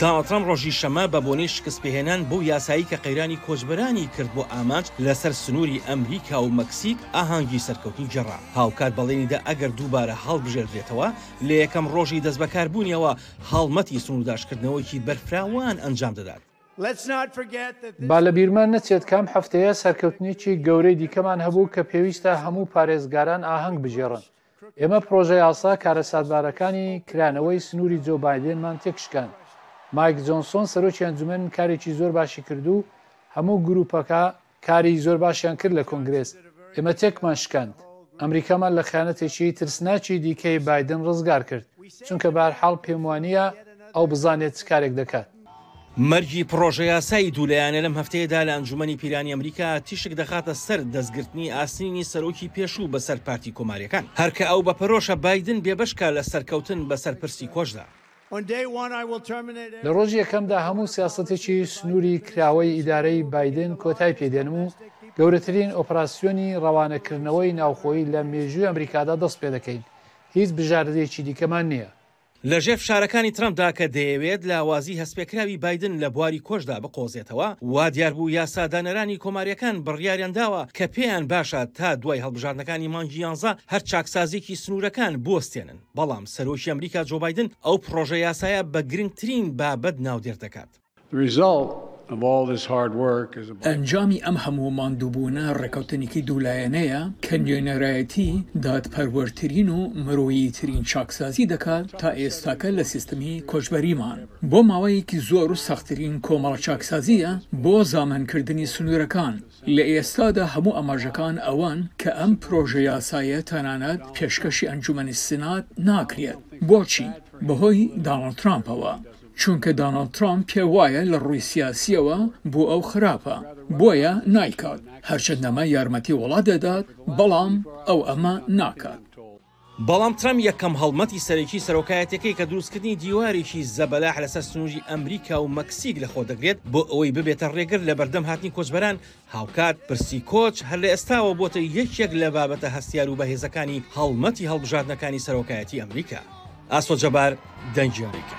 دانڵد ترەمپ ڕۆژی شەممە بە بۆنەی شکست پێهێنان بەو یاسایەی کە قەیرانی کۆچبەرانی کرد بۆ ئامانج لەسەر سنووری ئەمریکا و مەکسیک ئاهەنگی سەرکەوتنی گێڕا هاوکات بەڵێنیدا ئەگەر دووبارە هەڵبژێردرێتەوە لە یەکەم ڕۆژی دەستبەکاربوونیەوە هەڵمەتی سنوورداشکردنەوەکی بەرفراوان ئەنجام دەدات. با لەبیرمان نەچێت کام هەفتەیە سەرکەوتنێکی گەورەی دیکەمان هەبوو کە پێویستە هەموو پارێزگاران ئاهەنگ بگێڕن ئێمە پڕۆژەیاسا کارەساتبارەکانی کرانەوەی سنووری جۆ بادێنمان تێکشکان. مایک جۆنسۆن سەرۆکی ئەنجومەن کارێکی زۆر باشی کردو هەموو گروپەکە کاری زۆر باشیان کرد لە کۆنگرێس. ئێمە تێکمان شکاند. ئەمریکامان لە خیانەتێکی ترسناکی دیکەی بایدن ڕزگارکرد. چونکە بەهەرحاڵ پێموانییە ئەو بزانێت چ کارێک دەکات. مەرگی پڕۆژەیاسای دوو لایەنە لەم هەفتەیەدا لە ئەنجومەنی پیرانی ئەمریکا تیشک دەخاتە سەر دەستگرتنی ئاسنینی سەرۆکی پێشوو بەسەر پارتی کۆماریەکان هەر کە ئەو بەپەرۆشە بایدن بێبەشکا لە سەرکەوتن بەسەر پرسی کۆچدا. لە ڕۆژی یەکەمدا هەموو سیاسەتێکی سنوری کراوەی ئیدارەی بایدن کۆتای پێ دێنم و گەورەترین ئۆپراسیۆنی ڕەوانەکردنەوەی ناوخۆیی لە مێژووی ئەمریکادا دەست پێدەکەین هیچ بژاردەیەکی دیکەمان نیە. لە ژێر فشارەکانی ترەمپدا کە دەیەوێت لاوازی هەستپێکراوی بایدن لە بواری کۆچدا بقۆزێتەوە، وا دیار بوو یاسادانەرانی کۆمارییەکان بڕیاریان داوە کە پێیان باشە تا دوای هەڵبژاردنەکانی مانگی یانزە هەر چاکسازییەکی سنوورەکان بوەستێنن، بەڵام سەرۆکی ئەمریکا جۆ بایدن ئەو پڕۆژە یاسایە بە گرنگترین بابەت ناودێر دەکات. ئەنجامی ئەم هەموو ماندووبوونە ڕێکەوتنێکی دوو لایەنەیە کە نوێنەرایەتی دادپەروەرترین و مرۆییترین چاکسازی دەکات تا ئێستاکە لە سیستمی کۆچبەریمان بۆ ماوەیەکی زۆر و سەختترین کۆمەڵە چاکسازییە بۆ زامنکردنی سنوورەکان لە ئێستادا هەموو ئاماژەکان ئەوەن کە ئەم پرۆژە یاسایە تەنانەت پێشکەشی ئەنجومەنی سنات ناکرێت بۆچی؟ بەهۆی دانڵد ترامپەوە. چونکە داناڵد ترامپ پێ وایە لە ڕووی سیاسیەوە بۆ ئەو خراپە بۆیە نایکات هەرچەندەمە یارمەتی وڵات دەدات بەڵام ئەو ئەمە ناکات. بەڵام ترەمپ یەکەم هەڵمەتی سەرەکی سەرۆکایەتیەکەی کە دروستکردنی دیوارێکی زەبەلاح لەسەر سنوری ئەمریکا و مەکسیک لەخۆدەگرێت بۆ ئەوەی ببێتە ڕێگر لەبەردەم هاتنی کۆچبەران هاوکات پرسی کۆچ هەر لە ئێستاوە بۆتە یەکێک لە بابەتە هەستیار و بەهێزەکانی هەڵمەتی هەڵبژاردنەکانی سەرۆکایەتی ئەمریکا. ئاسۆ جەبار، دەنگی ئەمریکا.